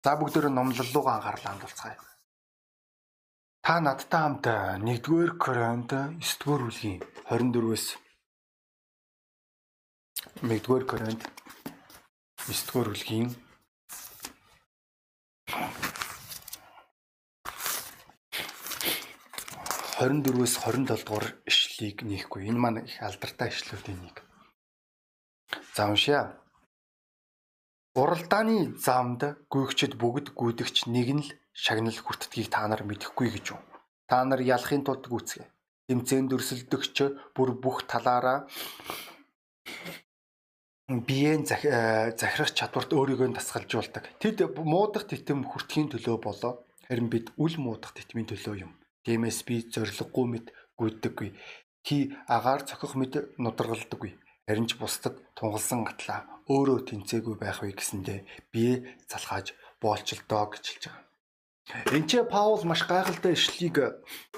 За бүгдөө номлол руу анхаарлаа хандуулцгаая. Та надтай хамт 1-р Коринт 9-р бүлгийн 24-өөс 1-р Коринт 9-р бүлгийн 24-өөс 27 дугаар ишлэлийг нээхгүй. Энэ маань их алдартай ишлүүдийн нэг. За уншия. Уралдааны замд гүйгчд бүгд гүйдэгч нэг нь л шагнал хүртдгийг та нар мэдэхгүй гэж юу? Та нар ялахын тулд гүйцгээ. Тэмцээн дөрсөлдөгч бүр бүх талаараа биеийн э, захирах чадварт өөрийгөө дасгалжуулдаг. Тэд муудах титэм хүртхийн төлөө болоо харин бид үл муудах титмийн төлөө юм. Тиймээс би зориггүй мэд гүйддэггүй. Хи агаар цохих мэд нударгалдаггүй. Харин ч бусдад тунгалсан атлаа өөрөө тэнцээгүй байх вэ гэсэндэ бие залхааж боолчлоо гэж хэлж байгаа. Энд ч Паул маш гайхалтай ишлийг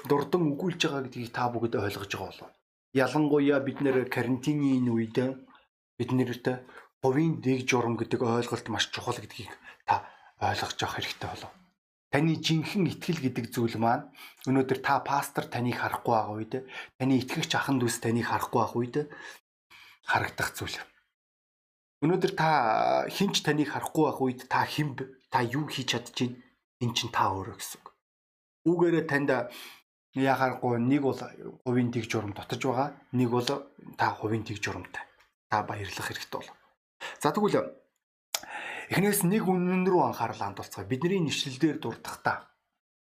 дурдан өгүүлж байгаа гэдгийг та бүгд ойлгож байгаа болов. Ялангуяа бид нэр карантины энэ үед биднэрт хувийн дэг журам гэдэг ойлголт маш чухал гэдгийг та ойлгож авах хэрэгтэй болов. Таны жинхэнэ итгэл гэдэг зүйл маань өнөөдөр та пастор таныг харахгүй байгаа үед таны итгэгч ахын дүүс таныг харахгүй байх үед харагдах зүйл. Өнөөдөр та хинч таныг харахгүй байх үед та хэн та юу хийж чадчих эн чин та өөрөө гэсэн үг. Үүгээрээ танд яхааргүй нэг бол хувийн тэг журам дотож байгаа, нэг бол та хувийн тэг журамтай. Та баярлах хэрэгтэй бол. За тэгвэл Эхнээс нэг үнэн рүү анхаарал хандуулцгаая. Бидний нэшлэлээр дурдахдаа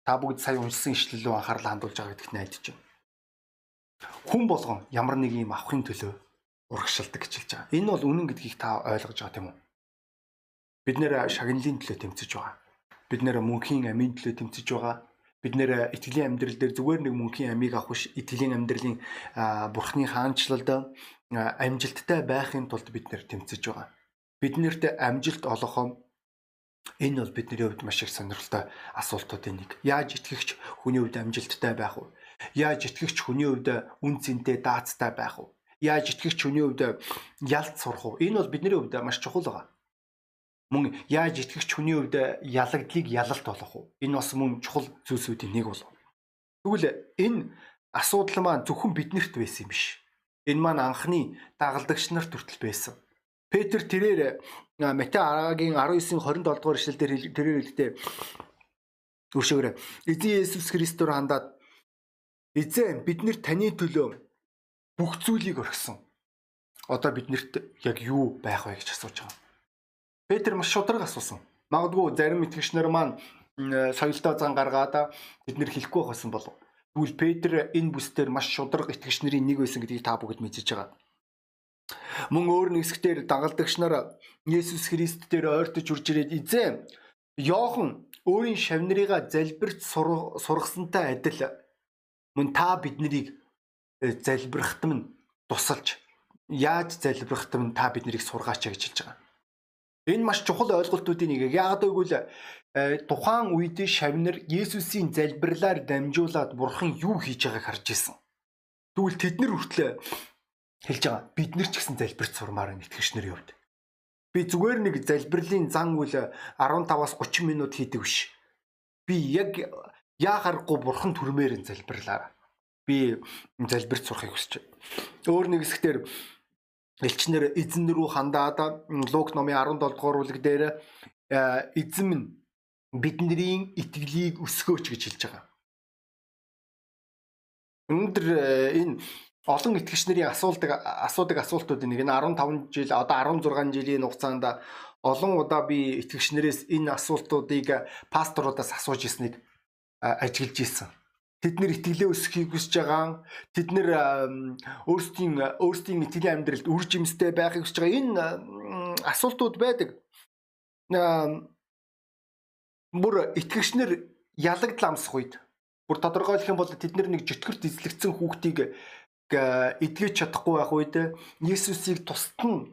та бүгд сая уншсан ишлэл рүү анхаарал хандуулж байгаа гэдэгт найдаж байна. Хүн болгон ямар нэг юм авахын төлөө урагшилдаг гэж хэлж байгаа. Энэ бол үнэн гэдгийг та ойлгож байгаа тийм үү? Бид нэр шагналын төлөө тэмцэж байгаа. Бид нэр мөнхийн амийн төлөө тэмцэж байгаа. Бид нэр итгэлийн амьдрал дээр зүгээр нэг мөнхийн амийг авах биш, итгэлийн амьдралын бурхны хаанчлалд амжилттай байхын тулд бид нэр тэмцэж байгаа биднэрт амжилт олохоо энэ бол бидний хувьд маш их сонирхолтой асуултуудын нэг. Яаж итгэгч хүний хувьд амжилттай байх вэ? Яаж итгэгч хүний хувьд үн цэнтэй даацтай байх вэ? Яаж итгэгч хүний хувьд ялт сурах вэ? Энэ бол бидний хувьд маш чухал байгаа. Мөн яаж итгэгч хүний хувьд ялагдлыг ялалт болох вэ? Энэ бас мөн чухал зүйлсүүдийн нэг болов. Тэгвэл энэ асуудал маань зөвхөн биднэрт байсан юм биш. Энэ маань анхны дагалдагч нарт хүртэл байсан. Петр тэрээр Матай 10-гийн 19-ийн 27 дугаар эшлэлдэр тэрээр хэлдэг. Өршөөгөр. Эзэн Есүс Христээр хандаад эзэн бид нэр таны төлөө бүх зүйлийг орхисон. Одоо биднэрт яг юу байх вэ гэж асууж байгаа. Петр маш шудраг асуусан. Магадгүй зарим итгэгчнэр маань соёлтой зан гаргаад бид нэр хэлэхгүй байсан болов. Тэгвэл Петр энэ бүсдэр маш шудраг итгэгч нарын нэг байсан гэдгийг та бүгд мэдчихэж байгаа. Мөн өөр нэг хэсгээр дагалдагч нар Есүс Христ дээр ойртож үрж ирээд эзэн Йохан өөрийн шавнырыгаа залбирч сургасантай адил мөн та биднийг залбирахтам нь тусалж яаж залбирахтам нь та биднийг сургаач гэж хэлж байгаа. Энэ маш чухал ойлголтуудын нэг. Яагаад гэвэл э, тухайн үед шавнар Есүсийн залбирлаар дамжуулаад бурхан юу хийж байгааг харж ирсэн. Тэгвэл тэд нар хүртлээ хэлж байгаа. Бид нар ч гэсэн залбирч сурмаар байна итгэгч нарын хувьд. Би зүгээр нэг залбирлын зан үйл 15-аас 30 минут хийдэг биш. Би яг яахааргүй бурхан түрмээр залбирлаа. Би залбирч сурахыг хүсэж байна. Өөр нэг хэсгээр элчнэр эзэн рүү хандаад Лук номын 17 дугаар бүлэг дээр эзэн минь бидний итгэлийг өсгөөч гэж хэлж байгаа. Өнөөдөр энэ олон итгэгч нарын асуулдаг асуудаг асуултуудын нэг нь 15 жил одоо 16 жилийн хугацаанд олон удаа би итгэгч нарээс энэ асуултуудыг пасторудаас асууж ирснийг ажиглаж ирсэн. Тэд нэр итгэлээ өсөхийг хүсэж байгаа. Тэд нэр өөрсдийн өөрсдийн итгэлийн амьдралд үр жимстэй байхыг хүсэж байгаа. Энэ асуултууд байдаг. Бүр итгэгчнэр ялагдал амсах үед бүр тодорхойлох юм бол тэд нэг жөтгөрт эзлэгдсэн хүүхдийг эдгэж чадахгүй байх үед Есүсийг тусад нь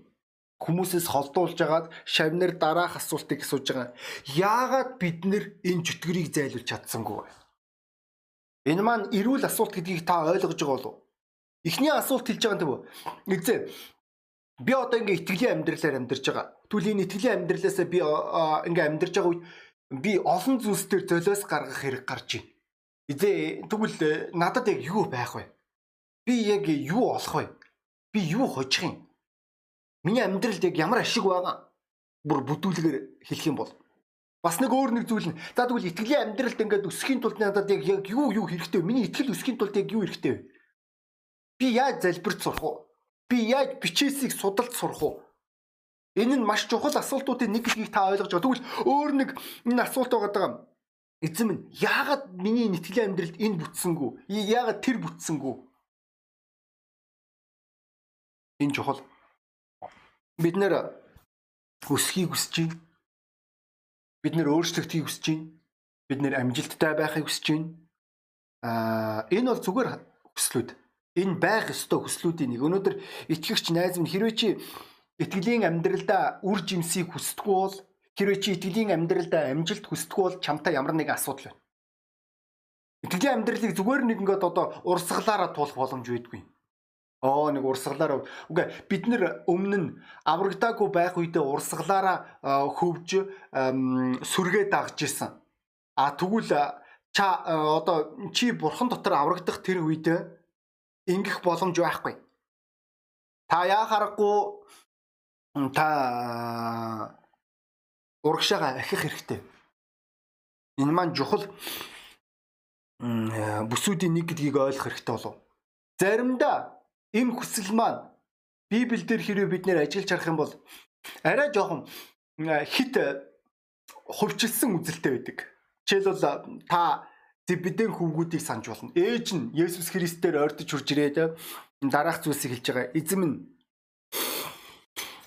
хүмүүсээс холдуулж агаад шавнар дараах асуултыг асууж байгаа. Яагаад бид нэр энэ чөтгөрийг зайлуулж чадсангүй вэ? Энэ маань эрүүл асуулт гэдгийг та ойлгож байгаа болов? Эхний асуулт хэлж байгаа юм тийм үү? Эзэн би одоо ингээ итгэлийн амьдралаар амьдарч байгаа. Тэгвэл энэ итгэлийн амьдралаасаа би ингээ амьдарч байгаа үед би олон зүйлс төр золиос гаргах хэрэг гарч байна. Эзээ тэгвэл э, надад яг юу байх вэ? Би яг юу олох вэ? Би юу хожих юм? Миний амьдралд яг ямар ашиг байгаа? Бүр бүдүүлгээр хэлэх юм бол бас нэг өөр нэг зүйл нь. За тэгвэл итгэлийн амьдралд ингээд өсөхийн тулд надад яг юу юу хэрэгтэй вэ? Миний итгэл өсөхийн тулд яг юу хэрэгтэй вэ? Би яаж залбирч сурах вэ? Би яаж бичээсийг судалж сурах вэ? Энэ нь маш чухал асуултуудын нэг гэдгийг та ойлгож байгаа. Тэгвэл өөр нэг энэ асуулт байгаа. Эзэм нь яагаад миний итгэлийн амьдралд энэ бүтсэнгүү? Яагаад тэр бүтсэнгүү? Энэ чухал. Бид нэр өсхийг хүсэж байна Бид нэр өөрчлөгдөхийг хүсэж байна. Бид нэр амжилттай байхыг хүсэж байна. Аа энэ бол зүгээр хүслүүд. Энэ байх ёстой хүслүүдийн нэг. Өнөөдөр итгэгч найз минь хэрвээ чи итгэлийн амьдралдаа үр жимсийг хүсдэггүй бол хэрвээ чи итгэлийн амьдралдаа амжилт хүсдэггүй бол чамтай ямар нэгэн асуудал байна. Итгэлийн амьдралыг зүгээр нэг ингээд одоо урсгалаараа туулах боломж байдгүй. Оо нэг урсгалаар үгүй бид нэр өмнө нь аврагдаагүй байх үедээ урсгалаараа хөвж сүргээ дагж исэн. А тэгвэл ча одоо чи бурхан дотор аврагдах тэр үед ингэх боломж байхгүй. Та яа харахгүй та урагшаага ахих хэрэгтэй. Энэ маань чухал бүсүүдийн нэг гэдгийг ойлгох хэрэгтэй болов. Заримдаа Им хүсэл маань Библиэл дээр хэрвээ бид нэр ажиллаж харах юм бол арай жоохон хит хувьчилсан үзэлтэй байдаг. Жишээлбэл та Зэбедэн хүүгүүдийг санаж болно. Ээж нь Есүс Христээр ойртож хурж ирээд дараах зүйлсийг хэлж байгаа. Эзэм нь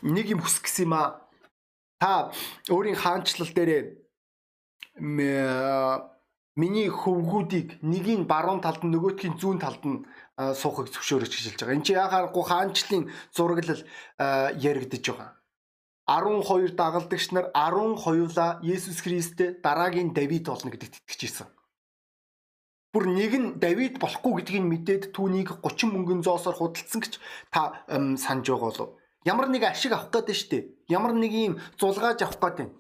нэг юм хүсэх гэсэн юм аа. Та өөрийн хаанчлал дээр миний хөвгүүдийг нэгийн баруун талд нь нөгөөтгийн зүүн талд нь суухыг зөвшөөрөж хэлж байгаа. Энд чи яхаарахгүй хаанчлалын зураглал яригдж байгаа. 12 дагалдагч нар 12-ла Есүс Христтэй дараагийн Давид болно гэдэгт итгэж ирсэн. Бүр нэг нь Давид болохгүй гэдгийг мэдээд түүнийг 30 мөнгөн зоосоор худалдсан гэж та санаж байгаа болов. Ямар нэг ашиг авах гэдэг нь шүү дээ. Ямар нэг юм зулгааж авах гэдэг нь.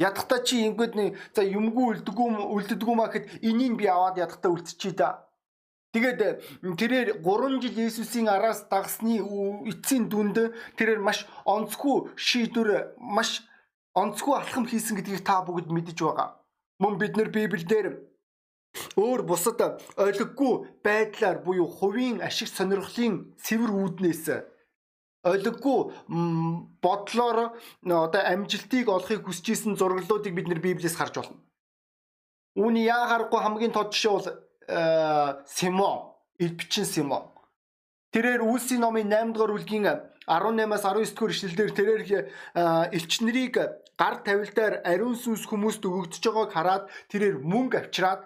Ядахта чи ингэдэг нэг за юмгүй үлддэггүй үлддэггүй маа гэхэд энийг би аваад ядахта үлдчихий да Тэгээд тэрээр 3 жил Есүсийн араас дагсны эцсийн дүнд тэрээр маш онцгүй шийдвэр маш онцгүй алхам хийсэн гэдгийг та бүгд мэдэж байгаа. Мөн бид нар Библиэлд өөр бусад ойлгоггүй байдлаар буюу хувийн ашиг сонирхлын цэвэр үүднээс ойлгоггүй бодлоор одоо амжилтыг олохыг хүсэж исэн зураглалуудыг бид нар Библиэс харж байна. Үүний яа харахгүй хамгийн тод жишээ бол Симон, Илбчин Симон. Тэрээр Үлсийн номын 8 дугаар бүлгийн 18-аас 19 дугаар ишлэлдэр тэрээр э, элч нарыг гар тавилдаар ариун сүнс хүмүүст өгөгдөж байгааг хараад тэрээр мөнгө авчираад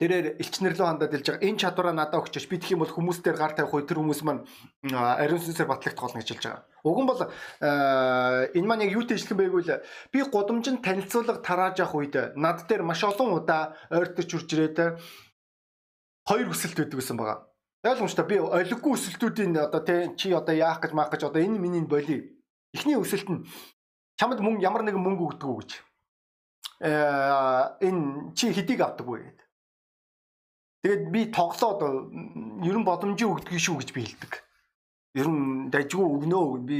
тэрээр элчнэр лөө хандаад хэлж байгаа энэ чадвараа надад өгч би юм бол хүмүүстээр гар тавих үе тэр хүмүүс маань ариун сүнсээр батлагдах болно гэж хэлж байгаа. Уг нь бол энэ маань яг юутэй ижилхэн байггүй л би гудамжинд танилцуулга тарааж явах үед над дээр маш олон удаа ойртож хурж ирээд хоёр хүсэлт байдаг гэсэн байгаа. Ойлгомжтой би олиггүй өсөлтүүдийн одоо тий чи одоо яах гэж маах гэж одоо энэ миний боли. Эхний өсөлт нь чамд мөнгө ямар нэгэн мөнгө өгдөг үү гэж. Э энэ чи хэдийг авдаг вэ гэдэг. Тэгээд би тоглоод ер нь боломжийн өгдөг шүү гэж би хэлдэг. Ер нь дажгүй өгнөө би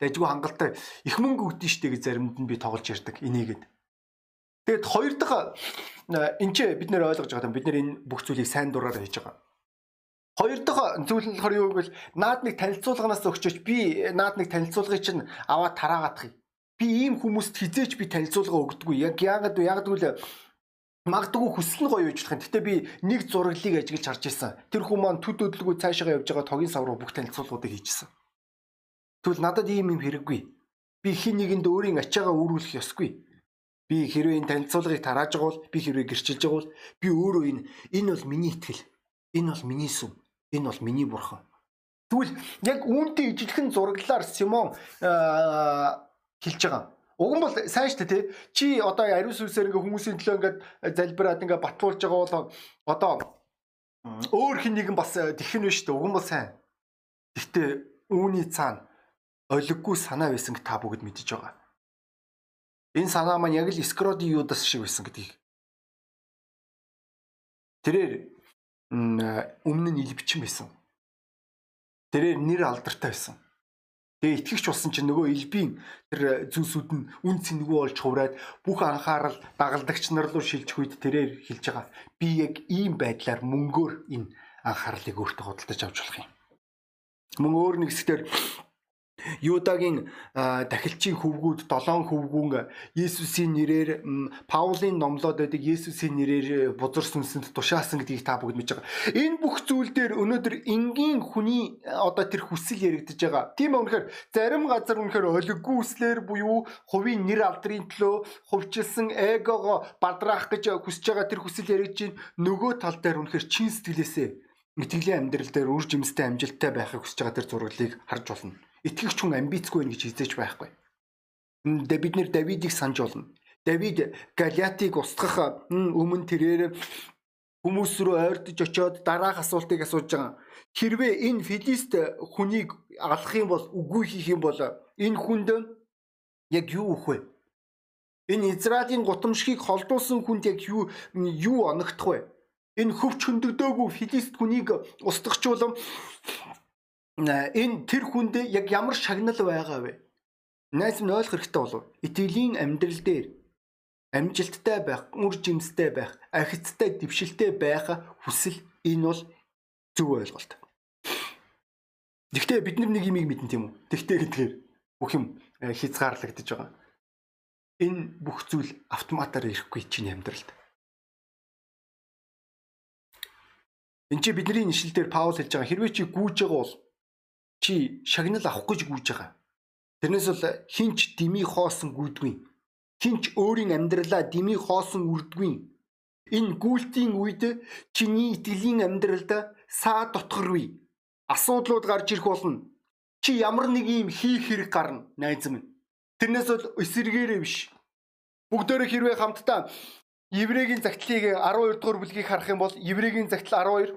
дажгүй хангалттай их мөнгө өгдөн штэ гэж заримд нь би тоглож ярьдаг энийгэд. Тэгээд хоёр дахь энэ ч бид нэр ойлгож байгаа юм бид нэр энэ бүх зүйлийг сайн дураараа хийж байгаа. Хоёр дахь зүйл нь болохоор юу гэвэл наад нэг танилцуулганаас өгчөөч би наад нэг танилцуулгыг чинь аваад тараагаадах юм. Би ийм хүмүүст хизээч би танилцуулга өгдөггүй. Яг яагаад вэ? Яг тэгвэл магадгүй хүсэл нь гоё үйжлэх юм. Гэтэ би нэг зураглыг ажиглаж харж ирсэн. Тэр хүн маань төд өдлөгөө цаашаа явж байгаа тогийн сав руу бүх танилцуулгуудыг хийжсэн. Тэгвэл надад ийм юм хэрэггүй. Би хин нэгэнд өөрийн ачаагаа өөрүүлэх ёсгүй. Би хэрвээ энэ танилцуулгыг тарааж байгаа бол би хэрвээ гэрчилж байгаа бол би өөрөө энэ энэ бол миний итгэл. Энэ бол миний сүм. Энэ бол миний бурхан. Тэгвэл яг үүнтэй ижилхэн зураглалаар Симон хэлж байгаа. Уг нь бол сайн шүү дээ тий. Чи одоо ариун сүнсээр ингээ хүмүүсийн төлөө ингээ залбираад ингээ батлуулж байгаа бол одоо өөр хин нэгэн бас тэгхэн биш шүү дээ. Уг нь бол сайн. Гэхдээ үүний цаана олиггүй санаа байсан та бүгд мэдж байгаа. Энэ санаа маань яг л Искроди Юдас шиг байсан гэдгийг. Тэрээр өмнө нь илбчин байсан. Тэрээр нэр алдартай байсан. Тэгээ итгэгч болсон чинь нөгөө илбийн тэр зүйлсүүд нь үн цэнгүй болж хувраад бүх анхаарал дагалдагч нар руу шилжих үед тэрээр хэлж байгаа. Би яг ийм байдлаар мөнгөөр энэ анхаарлыг өөртөө худалдаж авч болох юм. Мөн өөр нэг хэсгээр Юдагийн дахилчийн хөвгүүд 7 хөвгүүн Есүсийн нэрээр Паулийн номлоод байдаг Есүсийн нэрээр бузар сүнсэнд тушаасан гэдгийг та бүгд мэдж байгаа. Энэ бүх зүйл дээр өнөөдөр энгийн хүний одоо тэр хүсэл яригдж байгаа. Тийм ээ үнэхээр зарим газар үнэхээр олиггүй хүслэр буюу хувийн нэр алдрын төлөө хувьчилсан эгого бадраах гэж хүсэж байгаа тэр хүсэл яригдж байна. Нөгөө тал дээр үнэхээр чин сэтгэлээсээ итгэлийн амьдрал дээр үр жимстэй амжилттай байхыг хүсэж байгаа тэр зураглыг харж болно итгэгч хүн амбицгүй байх гэж хизээч байхгүй. Дэ бид нэр Давидыг санаж болно. Давид Галиатыг устгах өмнө тэрээр хүмүүс рүү ойртож очиод дараах асуултыг асууж байгаа. Хэрвээ энэ Филист хүнийг алах юм бол үгүй хийх юм бол энэ хүнд яг юу өгөх вэ? Энэ Израилийн гутамшгийг холдуулсан хүнд яг юу юу оногдох вэ? Энэ хөвч хөндөгдөөгүй Филист хүнийг устгахчулам энэ тэр хүнд яг ямар шагнал байгаа вэ? Найс нь ойлгох хэрэгтэй болов. Итгэлийн амьдрал дээр амжилттай байх, үр жимстэй байх, ахицтай, дэвшилтэй байх хүсэл энэ бол зөв ойлголт. Гэхдээ бид нэг юмыг мэдэн тийм үү? Тэгтээ гэдгээр бүх юм э, хязгаарлагдаж байгаа. Энэ бүх зүйл автоматар ирэхгүй чинь амьдралд. Энд чи бидний нэшил дээр Паул хэлж байгаа хэрвээ чи гүйж байгаа бол чи шагнал авах гэж гүйж байгаа. Тэрнээс бол хинч дими хоосон гүйдгүй. Хинч өөрийн амьдралаа дими хоосон үрдгүй. Энэ гүйлтийн үед чиний итгэлийн амьдралд саа дотгоргүй. Асуудлууд гарч ирэх болно. Чи ямар нэг юм хийх хэрэг гарна, найз минь. Тэрнээс бол эсэргээрээ биш. Бүгдөө хэрвээ хамтдаа Еврейгийн загтлыг 12 дугаар бүлгийг харах юм бол Еврейгийн загтал 12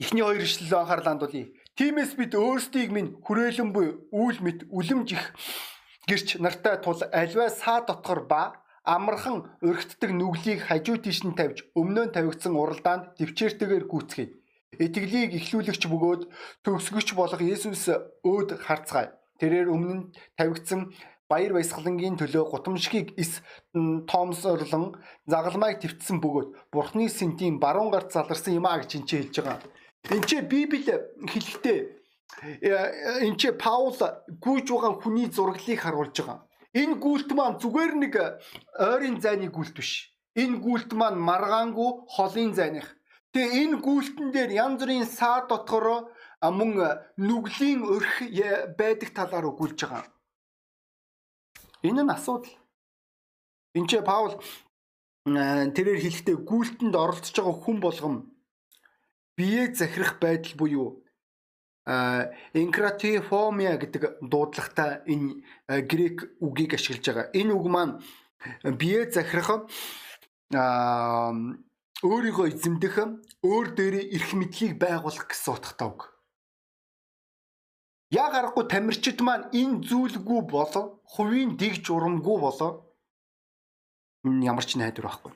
эхний хоёр ишлэлөө анхаарлаа хандуулъя. Тиймээс бид өөрсдийг минь хүрээлэн буй үйл мэт үлэмж их гэрч нартай тул альваа саа дотгор ба амархан өргөтдөг нүглийг хажуу тийш нь тавьж өмнөө нь тавигдсан уралдаанд төвчээртэйгээр гүйцгээе. Итгэлийг ихлүүлэгч бөгөөд төгсгөгч болох Есүс өөд харцгаая. Тэрээр өмнө нь тавигдсан баяр баясгалангийн төлөө гутамшгийг эс тоомсорлон загалмайг твтсэн бөгөөд Бурхны сэнтийн баруун гарт заларсан юм а гэж энэ хэлж байгаа. Энд чи Библи хэлэхдээ э, энд чи Паул гүйж байгаа хүний зураглыг харуулж байгаа. Энэ гүйлт маань зүгээр нэг ойрын зайны гүйлт биш. Энэ гүйлт маань маргаангүй холын зайных. Тэгээ энэ гүйлтэн дээр янз бүрийн саа дотгороо мөн нүглийн өрх байдаг талаар өгүүлж байгаа. Энэ нь асуудал. Энд чи Паул тэрээр хэлэхдээ гүйлтэнд оролцож байгаа хүн болгон биеэ захирах байдал буюу энкратифомия гэдэг дуудлагатай энэ грек үгийг ашиглаж байгаа. Энэ үг маань биеэ захирах өөрийгөө эзэмдэх, өөр дээрээ эрх мэдлийг байгуулах гэсэн утгатай үг. Яг аргагүй тамирчид маань энэ зүйлгүй болов хувийн дэг журамгүй болов ямар ч найдвар байхгүй.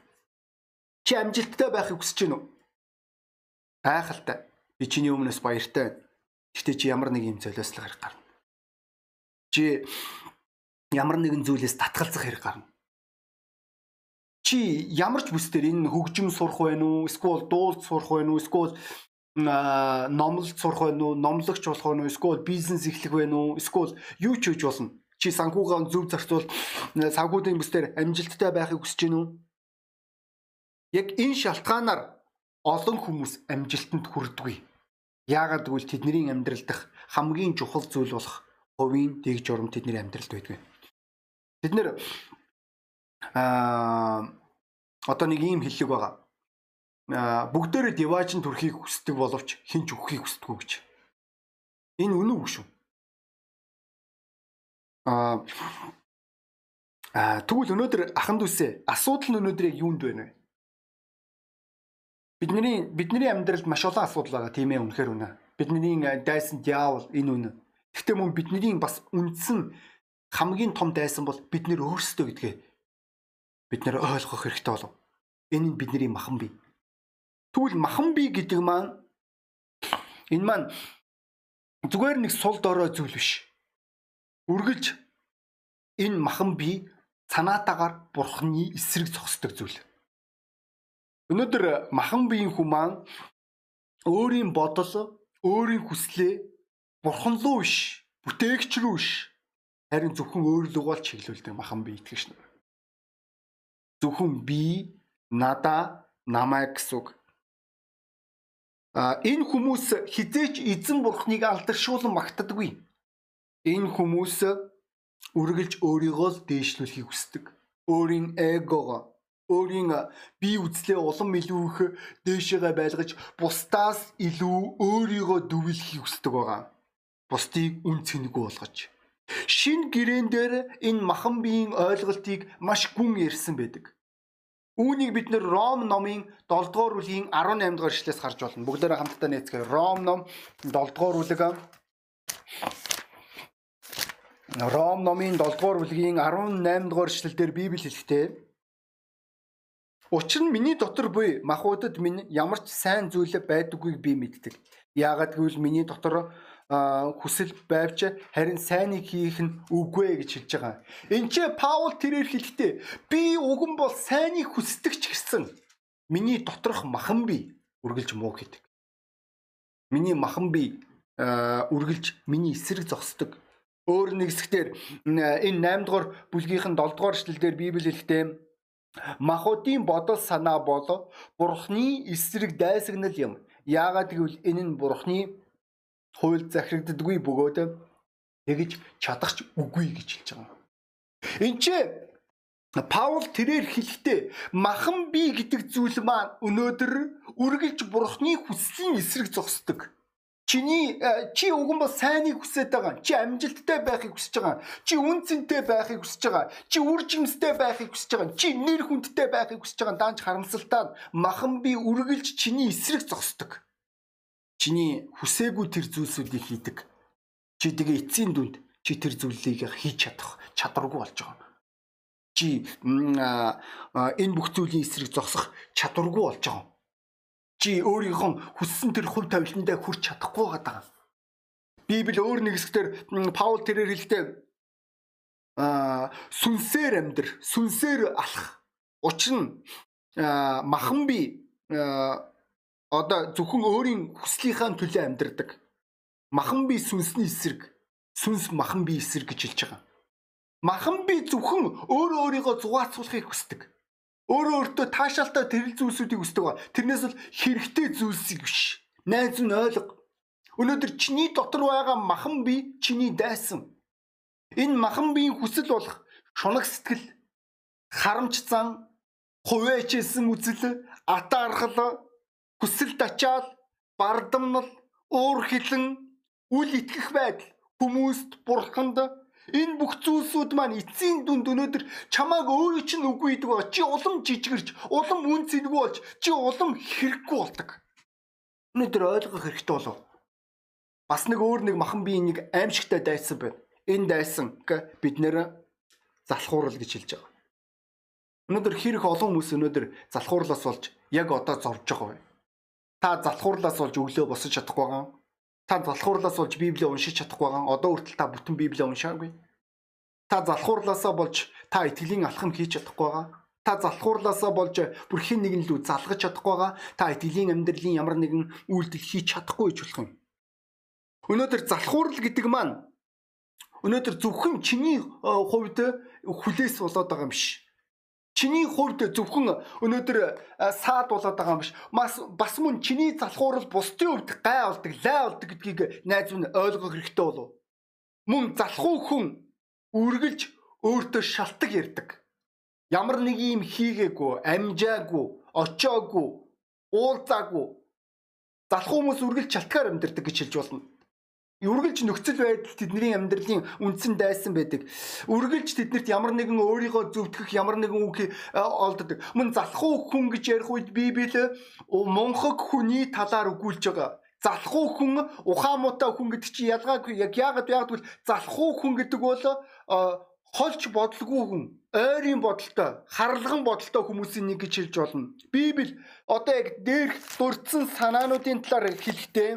Чи амжилттай байхыг хүсэж байна уу? Гайхалтай. Би чиний өмнөөс баяртай байна. Гэтэ чи ямар нэг юм золиослох хэрэг гарна. Чи ямар нэгэн зүйлээс татгалзах хэрэг гарна. Чи ямар ч бүсдэр энэ хөгжим сурах байна уу? Эсвэл дуулд сурах байна уу? Эсвэл номлолт сурах байна уу? Номлогч болох байна уу? Эсвэл бизнес эхлэх байна уу? Эсвэл юу ч хийж болно. Чи санхугаа зөв зарцуул санхүүдийн бүсдэр амжилттай байхыг хүсэж уу? Яг энэ шалтгаанаар олон хүмүүс амжилтанд хүрдэггүй. Яагаад гэвэл тэдний амьдрал дах хамгийн чухал зүйл болох хувийн дэг журам тэдний амьдралд байдгүй. Бид нэр аа одоо нэг ийм хэллэг байгаа. Аа бүгдээрээ диважин төрхийг хүсдэг боловч хинч өгөхийг хүсдэггүй гэж. Энэ үнэн үг шүү. Аа тэгвэл өнөөдөр аханд үсэ асуудал нь өнөөдөр яг юунд байна вэ? Бидний бидний амьдралд маш олон асуудал байгаа тийм ээ үнэхээр үнэ. Бидний дайсан диавол энэ үнэ. Гэхдээ мөн бидний бас үндсэн хамгийн том дайсан бол бид нэр өөрсдөө гэдгээ бид нэр ойлгох хэрэгтэй болов. Энэ нь бидний махан бие. Тэгвэл махан бие гэдэг маань энэ маань зүгээр нэг сул дорой зүйл биш. Үргэлж энэ махан бие цанаатаагаар бурхны эсрэг зогсдог зүйл. Өнөөдөр махан биеийн хүмүүс өөрийн бодол, өөрийн хүслээ бурхан руу биш, бүтээгч рүү биш, харин зөвхөн өөр луг бол чиглүүлдэг махан бие итгэж нар. Зөвхөн би, надаа, намаа гэсэн үг. А энэ хүмүүс хизээч эзэн бурхныг алдаршуулан магтдаггүй. Энэ хүмүүс үргэлж өөрийгөө л дээшлүүлэхийг хүсдэг. Өөрийн эгогоо өөрийн бие үзлээ улам илүү их дээшээгээ байлгаж бусдаас илүү өөрийгөө дүвлэхийг хүсдэг байгаа. Бусдыг үн цэнэгүй болгож. Шин гэрээн дээр энэ махан биеийн ойлголтыг маш гүн ярьсан байдаг. Үүнийг бид нэр Ром номын 7 дугаар бүлгийн 18 дугаар эшлээс харж байна. Бүгдээрээ хамтдаа нээцгээе. Ром ном 7 дугаар бүлэг Ром номын 7 дугаар бүлгийн 18 дугаар эшлэлдэр Библи хэлэхдээ Учир нь миний дотор буй махуудад минь ямар ч сайн зүйл байдаггүйг би мэддэг. Яагаад гэвэл миний дотор хүсэл байвч харин сайныг хийх нь үгүй гэж хэлж байгаа. Энд ч Паул тэрээр хэлэхдээ би нь бол сайныг хүсдэг ч гэсэн миний доторх махан би үргэлж муу гэдэг. Миний махан би үргэлж миний эсрэг зогсдог. Өөр нэг хэсгээр энэ 8 дугаар бүлгийнхэн 7 дугаар эшлэлдэр Библи хэлэхдээ Махуудын бодол санаа бол Бурхны эсрэг дайсагнал юм. Яагаад гэвэл энэ нь Бурхны хууль захирагддаггүй бөгөөд тэгж чадахч үгүй гэж хэлж байгаа. Энд чи Паул тэрээр хэлэхдээ махан би гэдэг зүйл маань өнөөдөр үргэлж Бурхны хүслийн эсрэг зогсдог. Чиний э, чи уган бол сайныг хүсэж байгаа. Чи амжилттай байхыг хүсэж байгаа. Чи үн цэнтэй байхыг хүсэж байгаа. Чи үр жимстэй байхыг хүсэж байгаа. Чи нэр хүндтэй байхыг хүсэж байгаа. Даанч харамсалтай махан би үргэлж чиний эсрэг зогсдог. Чиний хүсээгүй тэр зүйлсүүдийг хийдэг. Чи тэгээ эцсийн дүнд чи тэр зүйлийг хийж чадах чадваргүй болж байгаа. Чи энэ бүх зүйлийн эсрэг зогсох чадваргүй болж байгаа чи өөрийнхөө хүссэн тэр хувь тавиландаа хүрч чадахгүй байгаа. Библи өөр нэг хэсгээр Паул тэрээр хэлдэг а сүнсээр амьдр, сүнсээр алах. Учир нь махан би одоо зөвхөн өөрийн хүслийнхаа төлөө амьдрдаг. Махан би сүнсний эсрэг, сүнс махан би эсрэг гэж хэлж байгаа. Махан би зөвхөн өөрөө өөрийгөө зугаацуулахыг хүсдэг. Өөрөө өөртөө таашаалтай тэрэл зүйлсүүдийг хүсдэг ба. Тэрнээс бол хэрэгтэй зүйлсийг биш. Найз нь ойлго. Өнөөдөр чиний дотор байгаа махан бие чиний дайсан. Энэ махан биеийн хүсэл болох шунаг сэтгэл, харамч зан, хувээчсэн үзэл, атаархал, хүсэл тачаал, бардамнал, уур хилэн, үл итгэх байдал хүмүүст бурханд Энэ бүх зүйлсүүд маань эцсийн дүнд өнөөдөр чамааг өөрөө чинь үгүй гэдэг ба чи улам жижигэрч, улам үн цэнгүй болж, чи улам хэрэггүй болдог. Өнөөдөр ойлгох хэрэгтэй болов. Бас нэг өөр нэг махан биеийн нэг аимшигтай дайсан байна. Энэ дайсан бид нэр залхуурал гэж хэлж байгаа. Өнөөдөр хэрэг олон хүмүүс өнөөдөр залхуурлаас болж яг одоо зовж байгаа бай. Та залхуурлаас болж өглөө босож чадахгүй байгаа Та залхуурлаас болж Библийг уншиж чадахгүй байгаа. Одоо хүртэл та бүтэн Библийг уншаагүй. Та залхуурлаасаа болж та итгэлийн алхам хийж чадахгүй байгаа. Та залхуурлаасаа болж бүрхийн нэгэн лүү залгаж чадахгүй байгаа. Та итгэлийн амьдралын ямар нэгэн үйлдэл хийж чадахгүй гэж болох юм. Өнөөдөр залхуурл гэдэг маань өнөөдөр зөвхөн чиний э, хувьд хүлээс болоод байгаа юм биш. Чиний хувьд зөвхөн өнөөдөр саад болоод байгаа юм биш. Бас бас мөн чиний залхуурал бусдын хувьд гай болдог, лай болдог гэдгийг найз минь ойлгох хэрэгтэй болов. Мөн залхуу хүн үргэлж өөртөө шалтак ярддаг. Ямар нэг юм хийгээгүй, амжаагүй, очоогүй, уулзаагүй. Залхуу хүмүүс үргэлж шалтгаар амьдэрдэг гэж хэлж болно үргэлж нөхцөл байдал тэдний амьдралын үндсэн дайсан байдаг. Үргэлж тэднэрт ямар нэгэн өөрийгөө зөвтгөх ямар нэгэн үг э, олддог. Мөн залхуу хүн гэж ярих үед Библи мунхаг хүний талаар өгүүлж байгаа. залхуу хүн ухаан муутай хүн гэдэг чи ялгаагүй яг яагаад гэвэл залхуу хүн гэдэг бол холч бодлого хүн ойрын бодолтой харлаган бодолтой хүмүүсийн нэг гэж хэлж болно. Библи одоо яг дээрх дурдсан санаануудын талаар хэлэхдээ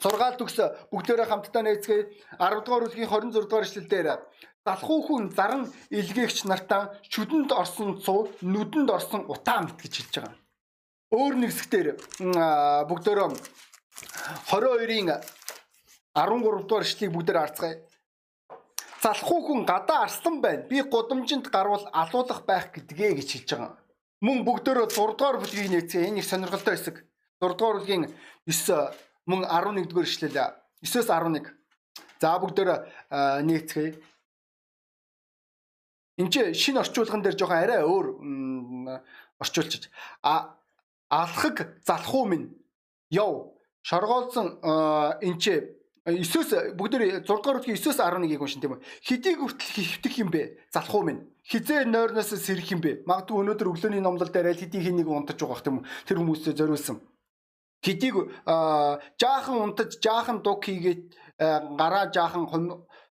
6 төгс бүгдээрээ хамтдаа нээцгээе 10 дугаар бүлгийн 26 дугаар эшлэлдээр залхуу хүн заран илгээгч нартаа шүдэнд орсон цуу нүдэнд орсон утаа мэт гэж хэлж байгаа. Өөр нэг хэсгээр бүгдээрээ 22-ын 13 дугаар эшлэлийг бүгдээр харцгаая. Залхуу хүн гадаа арслан байна. Би гудамжинд гарвал алуулах байх гэдгээ гэж хэлж байгаа. Мөн бүгдөө 6 дугаар бүлгийг нээцгээе. Энэ их сонирхолтой хэсэг. 6 дугаар бүлгийн 9 мөн 11 дугаар ишлэл 9-өөс 11. За бүгдээр нээцгээе. Энд чи шинэ орчуулган дээр жоохон арай өөр орчуулчих. А алхаг залхуу минь яв шоргоолсон энэ чи 9-өөс бүгдээр 6 дугаар бүлгийн 9-өөс 11-ийг уншин тийм үү. Хэдийг хүртэл хөвтөх юм бэ? Залхуу минь. Хизээ нойрноос сэрэх юм бэ? Магадгүй өнөөдөр өглөөний номлол дээр аль хэдийн хэнийг унтаж байгаа юм тэр хүмүүстэй зориулсан хэдийг жаахан унтаж жаахан дуг хийгээд гараа жаахан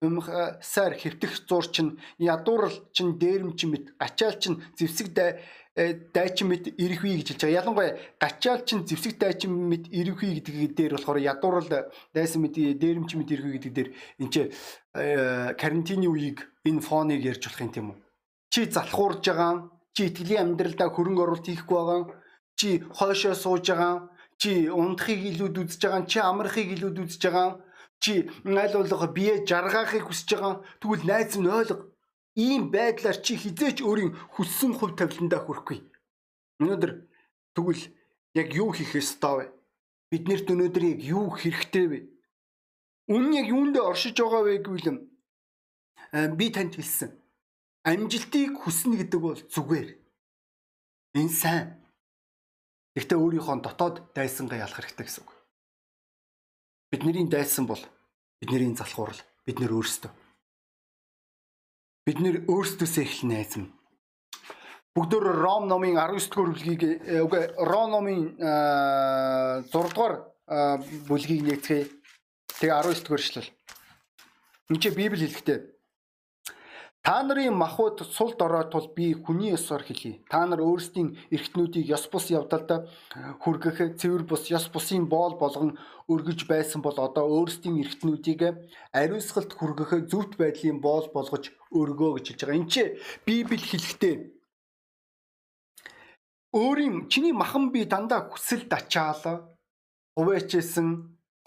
хумсаар хэвтэх зур чинь ядуурл чинь дээрэмч мэт ачаал чинь зевсэг дайчин мэт ирэхүй гэж хэлж байгаа. Ялангуяа гачаал чинь зевсэг дайчин мэт ирэхүй гэдэг дээр болохоор ядуурл дайсан мэт дээрэмч мэт ирэхүй гэдэг дээр энэ чи карантины үеийг энэ фоныг ярьж болох юм тийм үү? Чи залхуурж байгаа, чи итгэлийн амьдралдаа хөрөнгө оруулалт хийхгүй байгаа, чи хойшоо сууж байгаа чи унтахыг илүүд үзэж байгаа чи амрахыг илүүд үзэж байгаа чи аль болох бие жаргаахыг хүсэж байгаа тэгвэл найз нь ойлго ийм байдлаар чи хизээч өөрийн хүссэн хувь тавиландаа хүрэхгүй өнөөдөр тэгвэл яг юу хийх ёстой вэ? Биднэрт өнөөдөр яг юу хэрэгтэй вэ? Үнэн яг юундээ оршиж байгаа вэ гэвэл би танд хэлсэн. Амжилтыг хүснэ гэдэг бол зүгээр. Энэ сайн Гэхдээ өөрийнхөө дотоод дайсангаа ялах хэрэгтэй гэсэн үг. Бидний дайсан бол бидний залхуурал бид нэр өөрсдөө. Бид нэр өөрсдөөсөө эхлэн найзна. Бүгдөө Ром номын 19 дугаар бүлгийг үгүй Ром номын 6 дугаар бүлгийг нэгтгэе. Тэгээ 19 дугаар эшлэл. Энд чи Библи хэлэхдээ Та нарын махуд сул дорой тул би хүний ёсоор хэлье. Та нар өөрсдийн эргэтнүүдийг ёс бус явдалд хүргэх цэвэр бус ёс бусын боол болгон өргөж байсан бол одоо өөрсдийн эргэтнүүдийг ариусгалт хүргэх зөвхт байдлын боол болгож өргөө гэж хэлж байгаа. Энд чи Библи хэлэхдээ өөрийн чиний махан би дандаа хүсэл дачаал хувээчсэн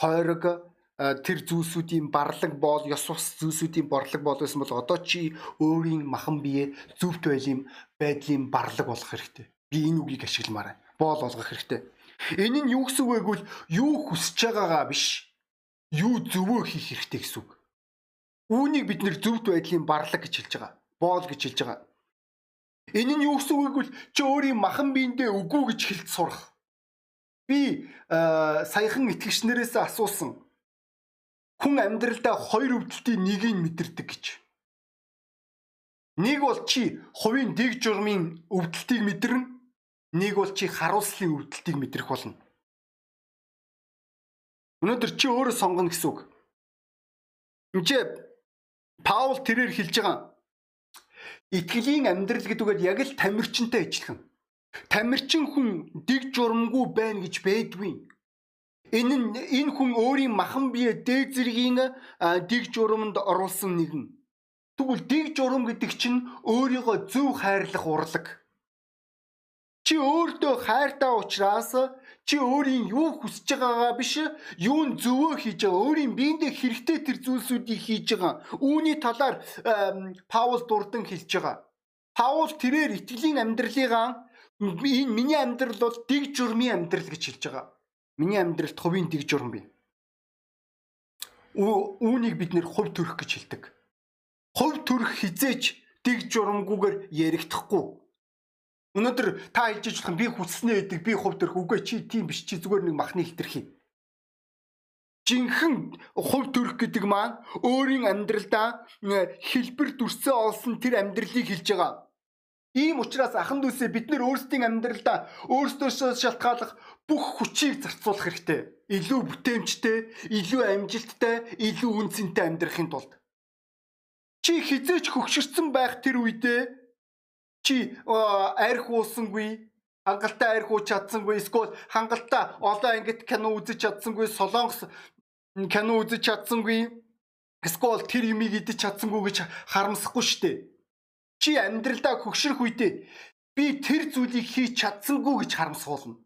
хойрог тэр зүйлсүүдийн барлаг боол ёс ус зүйлсүүдийн борлог бол байсан бол одоо чи өөрийн махан бие зөвхт байлийн байдлын барлаг болох хэрэгтэй. Би энэ үгийг ашигламаар. Боол болгох хэрэгтэй. Энэ нь юу гэсэн үг вэ гэвэл юу хүсэж байгаагаа биш. Юу зөвөө хийх хэрэгтэй гэсэн үг. Үүнийг бид нэр зөвхт байдлын барлаг гэж хэлж байгаа. Боол гэж хэлж байгаа. Энэ нь юу гэсэн үг вэ гэвэл чи өөрийн махан биендээ үгүй гэж хэлж сурах. Би саяхан итгэгч нарээс асуусан хүн амьдралдаа хоёр өвдөлтийн нэгийг мэдэрдэг гэж. Нэг бол чи хувийн дэг журмын өвдөлтийг мэдэрнэ. Нэг бол чи харуулслын өвдөлтийг мэдрэх болно. Өнөөдөр чи өөрөө сонгоно гэсэн үг. Энд Паул тэрээр хэлж байгаа. Итгэлийн амьдрал гэдүүгээр яг л тамирчинтай ижилхэн. Тамирчин хүн дэг журмгүй байна гэж байдгүй. Энэ нь энэ хүн өөрийн махан бие дээд зэргийн дэг журамд оруулсан нэгэн. Тэгвэл дэг журам гэдэг чинь өөрийгөө зөв хайрлах урлаг. Чи өөртөө хайртай учраас чи өөрийн юу хүсэж байгаагаа биш юун зөвөө хийж байгаа өөрийн биендээ хэрэгтэй тэр зүйлсүүдийг хийж байгаа. Үүний талаар Паул дурдан хэлж байгаа. Паул тэрээр итгэлийн амьдралыгаа энэ миний амьдрал бол дэг журмын амьдрал гэж хэлж байгаа. Миний амьдралд хувийн дэг журам бий. Үүнийг бид нэр хувь төрөх гэж хэлдэг. Хувь төрөх хизээч дэг журамгүйгээр ярихдахгүй. Өнөөдөр та хэлж иж болох би хүснээ гэдэг би хувь төрөх үгүй чи тийм биш чи зүгээр нэг махны хитрхий. Жинхэнэ хувь төрөх гэдэг маань өөрийн амьдралдаа хэлбэр дүрсээ олсон тэр амьдралыг хэлж байгаа. Ийм учраас ахан дүүсээ бид нар өөрсдийн амьдралдаа өөрсдөөсөө шалтгааллах бүх хүчийг зарцуулах хэрэгтэй. илүү бүтээмжтэй, илүү амжилттай, илүү үнцэнтэй амьдрахын тулд чи хизээч хөгшөрсөн байх тэр үедээ чи арх уусангүй, хангалттай арх ууч чадсангүй, эсвэл хангалттай олон ангит кино үзэж чадсангүй, солонгос кино үзэж чадсангүй, эсвэл тэр юмыг идэж чадсангүй гэж харамсахгүй шүү дээ. Чи амьдралдаа хөгшрөх үедээ би тэр зүйлийг хийж чадсангүй гэж харамсуулна.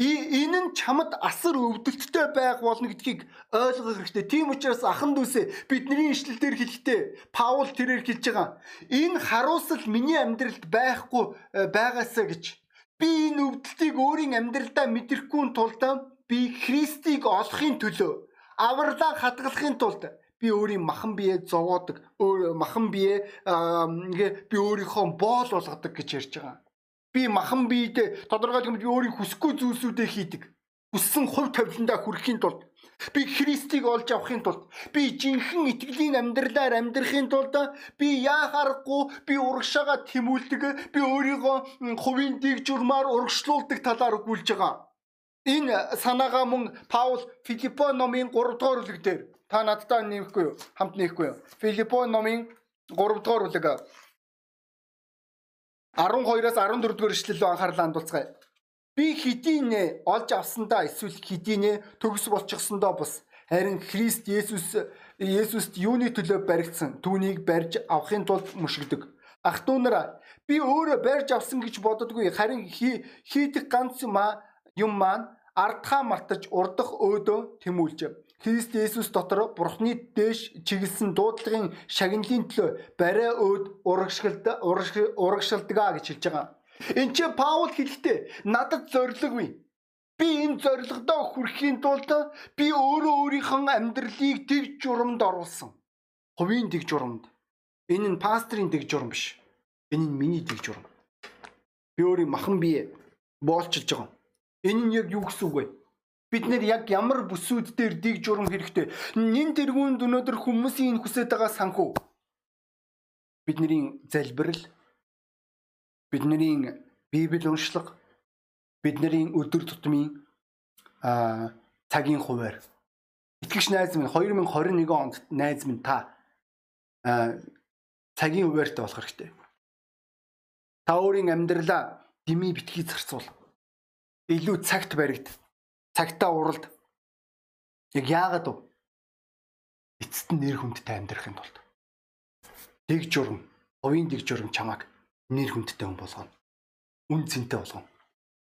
Энэ нь чамд асар өвдөлттэй байх болно гэдгийг ойлгох хэрэгтэй. Тийм учраас ахан дүүсээ бидний ишлэл дээр хэлэхдээ Паул тэрээр хэлж байгаа. Энэ харуусал миний амьдралд байхгүй э, байгаасаа гэж би энэ өвдөлтийг өөрийн амьдралдаа мэдрэхгүй тулд би Христийг олохын төлөө авралаа хадгалахын тулд би өөрийн махан бие зовоодог, өөр махан бие ингээ би өөрийнхөө боол болгодог гэж ярьж байгаа. Би махан биедээ тодорхой хэмжээнд би өөрийн хүсэхгүй зүйлсүүдээ хийдэг. Хүссэн хувь тавиландаа хүрэхийн тулд би Христийг олж авахын тулд би жинхэнэ итгэлийн амьдралаар амьдрахын тулд би яа харахгүй би урагшаага тэмүүлдэг би өөрийгөө хувийн дэг журмаар урагшлуулдаг талаар өгүүлж байгаа. Энэ санаагаа мөн Паул Филиппо номын 3 дугаар бүлэг дээр Та надтай нэмэхгүй юу? Хамт нэмэхгүй юу? Филиппо номын 3 дугаар бүлэг 12-аас 14 дугаар ишлэл рүү анхаарлаа хандуулцгаая. Би хэдийн нэ олж авсандаа эсвэл хэдийн нэ төгс болчихсондоо бас харин Христ Есүс Есүст юуны төлөө баригдсан түүнийг барьж авахын тулд мушигдэг. Ах トゥ нараа би өөрөө барьж авсан гэж боддоггүй харин хийдэг ганц юм маань ардхаа мартаж урдах өөдөө тэмүүлж Христ Есүс дотор Бурхны дээш чиглэсэн дуудлагын шагналын төлөө барай өөд урагшилд урагшилдгаа гэж хэлж байгаа. Энд чи Паул хэлэхдээ надад зориггүй. Би энэ зорилгодоо хүрэхийн тулд би өөрөө өөрийнхөө амьдралыг дэг журамд оруулсан. Хувийн дэг журамд. Энэ нь пастрын дэг журам биш. Энэ нь миний дэг журам. Би өөрийн махан бие боолчилж байгаа. Энэ нь яг юу гэсэн үг вэ? Бид нэр яг ямар бүсүүд дээр дэг журам хэрэгтэй. Нин тэргүүнд өнөөдөр хүмүүсийн хүсэж байгаа санхүү. Бидний залбирал, бидний Библи уншлага, бидний өдөр тутмын а цагийн хуваар. Итгэгч найз минь 2021 онд найз минь та а цагийн хуваартай болох хэрэгтэй. Та өөрийн амьдралаа дими битгий зарцуул. Илүү цагт баригд цагтаа уралд яг яагаад вэ? Эцэст нь нэр хүндтэй амьдрахын тулд. Дэг журам, овийн дэг журам чамааг нэр хүндтэй хүн болгоно. Үн цэнтэй болгоно.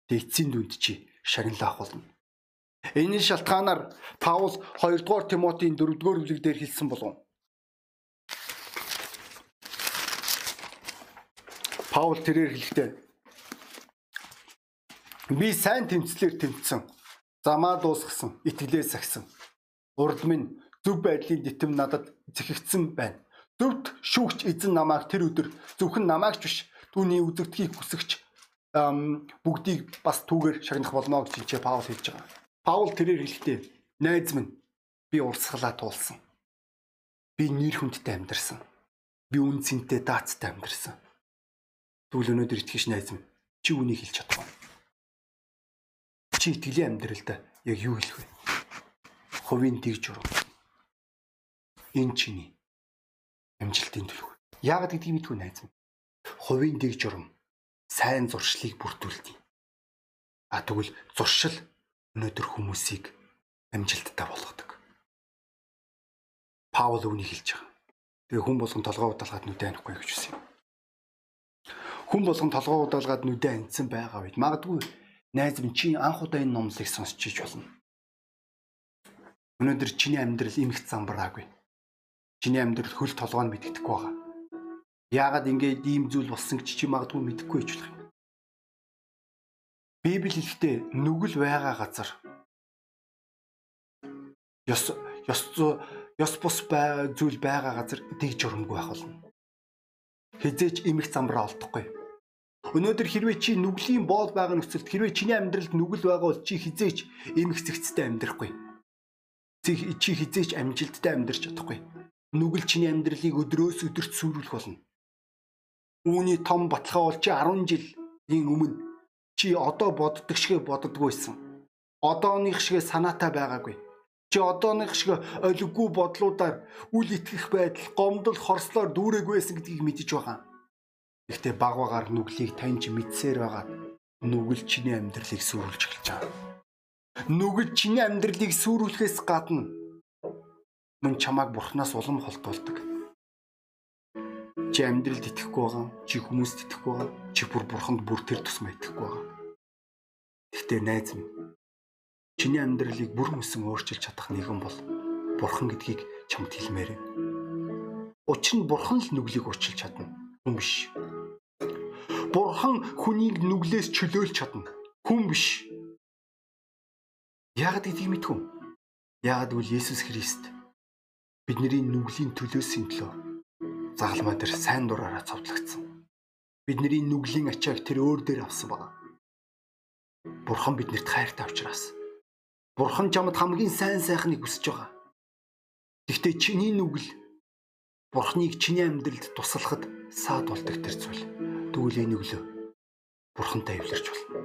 Тэг эцсийн дүнд чи шагналах болно. Энэ шалтгаанаар Паул 2 дугаар Тимотийн 4 дугаар бүлэг дээр хэлсэн болов. Паул тэрээр хэлэхдээ би сайн тэмцлэр тэмцсэн замаа дуусгасан, итгэлээ сахисан. Урд минь зөв байдлын дитэм надад зэхэгдсэн байна. Зөвд шүүгч эзэн намайг тэр өдөр зөвхөн намайг ч биш түүний үзэгдхийг хүсэгч бүгдийг бас түүгээр шагнах болно гэж хичээ Паул хэлж байгаа. Паул тэрээр хэлэхдээ найз минь би урсгалаа туулсан. Би нэр хүндтэй амьдарсан. Би үн цэнтэй даацтай амьдарсан. Тэгвэл өнөөдөр итгэж найз минь чи үнийг хэлж чадахгүй чи итгэлийн амьдралдаа яг юу хэлэх вэ? Хувийн дэг журам. Энэ чиний амжилтын төлөв. Яагаад гэдгийг мэдгүй найз минь. Хувийн дэг журам сайн зуршлыг бүрдүүлдэг. А тэгвэл зуршил өнөөдөр хүмүүсийг амжилттай болгодог. Паул үүнийг хэлж байгаа. Тэгээ хүн болгон толгой удаалгаад нүдэ анихгүй гэж үсэн. Хүн болгон толгой удаалгаад нүдэ анцсан байгаа үед магадгүй найз минь чи анх удаа энэ номлыг сонсч иж болно. Өнөөдөр чиний амьдрал эмх замбраагүй. Чиний амьдрал хөл толгойн мэддэхгүй байгаа. Яагаад ингэж ийм зүйл болсон гэж чи магадгүй мэдэхгүй байж болох юм. Библи хэлэхдээ нүгэл байгаа газар ёс ёс ёс бус зүйл байгаа газар дэг журамгүй байх болно. Хизээч эмх замбраа олдохгүй Өнөөдөр хэрвээ чи нүглийн боол байгаа нөхцөлд хэрвээ чиний амьдралд нүгэл байгаа бол чи хизээч эмх зэгцтэй амьдрахгүй. Чи хизээч амжилттай амьдрч чадахгүй. Нүгэл чиний амьдралыг өдрөөс өдөрт сүрүүлэх болно. Үүний том баталгаа бол чи 10 жилийн өмнө чи одоо боддог шиг боддггүйсэн. одооных шиг санаатай байгаагүй. Чи одооных шиг олиггүй бодлуудаар үл итгэх байдал, гомдол, хорслоор дүүрэг байсан гэдгийг мэдэж байгаа. Гэхдээ баг багаар нүглийг таньж мэдсээр байгаа. Нүгэл чиний амьдралыг сүрүүлж эхэлж байгаа. Нүгэл чиний амьдралыг сүрүүлэхээс гадна мөн чамайг бурхнаас улам холдуулдаг. Чи амьдралд итгэхгүй байгаа, чи хүмүүст итгэхгүй байгаа, чи бүр бурханд бүр тэр тусмаа итгэхгүй байгаа. Гэхдээ найз минь чиний амьдралыг бүр мөсөн өөрчилж чадах нэгэн бол бурхан гэдгийг чамд хэлмээр. Учир нь бурхан л нүглийг уучлж чадна. Хүн биш. Бурхан хүнийг нүглээс чөлөөлж чадна. Хүн биш. Яагад гэдгийг мэдхүн. Яагад үл Есүс Христ бидний нүглийн төлөөсийн төлөө загалмаа дээр сайн дураараа цовдлогдсон. Бидний нүглийн ачааг тэр өөр дээр авсан байна. Бурхан биднэрт хайртай учраас. Бурхан чамд хамгийн сайн сайхныг хүсэж байгаа. Гэхдээ чиний нүгэл Бурхныг чиний амьдралд туслахад саад болдог тэр зүйл. Тэгвэл энэ өглөө Бурхантай эвлэрч болно.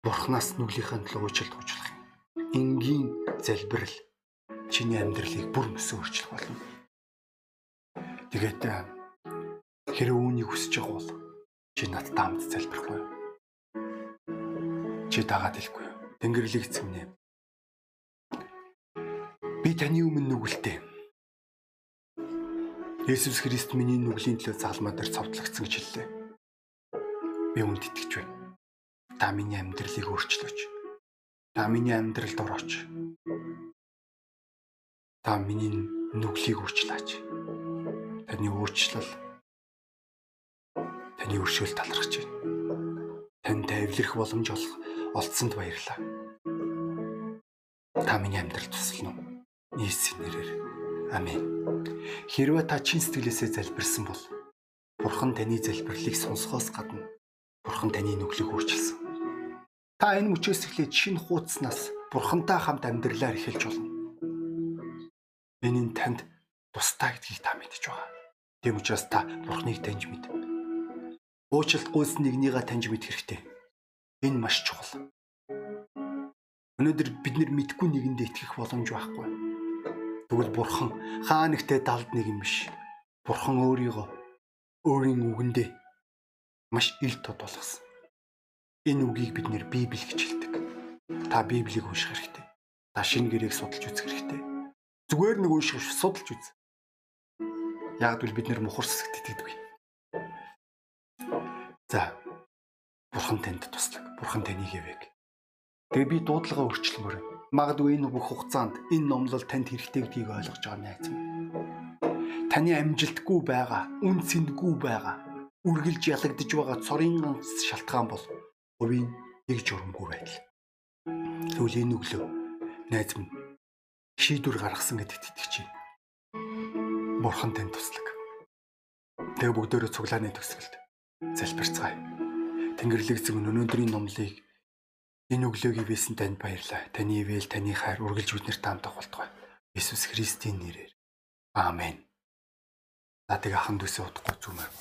Бурханаас нүглийнхаа төлөө уучлалт гуйжлах юм. Энгийн залбирал чиний амьдралыг бүр мөсөн өөрчлөх болно. Тэгээд хэрэг үүнийг хүсэж байгаа бол чи надтай хамт залбирахгүй юу? Чи дагаад хэлэхгүй юу? Тэнгэрлэг эзэм нэ. Би таны өмнө нүгэлтэй Есүс Христ миний нүглийн төлөө заалмаа дээр цовдлогдсон гэж хэллээ. Би үүнд итгэж байна. Та миний амьдралыг өөрчлөөч. Та миний амьдралд орооч. Та миний нүглийг өөрчлөөч. Таны өөрчлөл таны өршөөл талархаж байна. Танд эвлэрэх боломж олцсонд баярлалаа. Та миний амьдралд туслана уу? Иесийн нэрээр. Амен. Хэрвээ та чин сэтгэлээсээ залбирсан бол Бурхан таны залбирлыг сонсохоос гадна Бурхан таны нүглийг өөрчилсөн. Та энэ мөчөөс эхлээд шинэ хуудаснаас Бурхантай хамт амьдралаар эхэлж болно. Нь танд тустай гэдгийг та мэдж байгаа. Тэм учраас та Бурханыг таньж мэд. Уучлалт гуйсан нэгнийгээ таньж мэд хэрэгтэй. Энэ маш чухал. Өнөөдөр бид нар мэдгүй нэгэндээ итгэх боломж байхгүй Тэгвэл бурхан хаа нэгтээ далд нэг юм биш. Бурхан өөрийгөө өөрийн үгэндээ маш ил тод болгосон. Энэ үгийг бид нэр Библи гэж хэлдэг. Та Библийг унших хэрэгтэй. Та шинэ гэрээг судалж үзэх хэрэгтэй. Зүгээр нэг унших судалж үз. Яг л бид нэр мухар сэсэгт итгэдэг. За. Бурхан танд туслаг. Бурхан таныг явыг. Тэгээ би дуудлагаа өөрчлөмөр. Магадгүй энэ бүх хугацаанд энэ номлол танд хэрэгтэй гэдгийг ойлгож байгаа найз минь. Таны амжилтгүй байгаа, үн цэндгүй байгаа, үргэлж ялагдж байгаа цорын ганц шалтгаан бол хувийн нэг журамгүй байдал. Тэгвэл энэ өглөө найз минь шийдвэр гаргасан гэдэгт итгэж байна. Бурхан танд туслаг. Тэгээ бүгдөө цуглааны төгсгөлд залбирцгаая. Тэнгэрлэг зэн өнөөдрийн номлыг Энэ өглөөг ивэсэн танд баярлалаа. Таны ивэл таны хайр үргэлж биднэрт хамт болтугай. Иесус Христийн нэрээр. Аамен. Надыг ахын дүүсээ удахгүй зүмээр.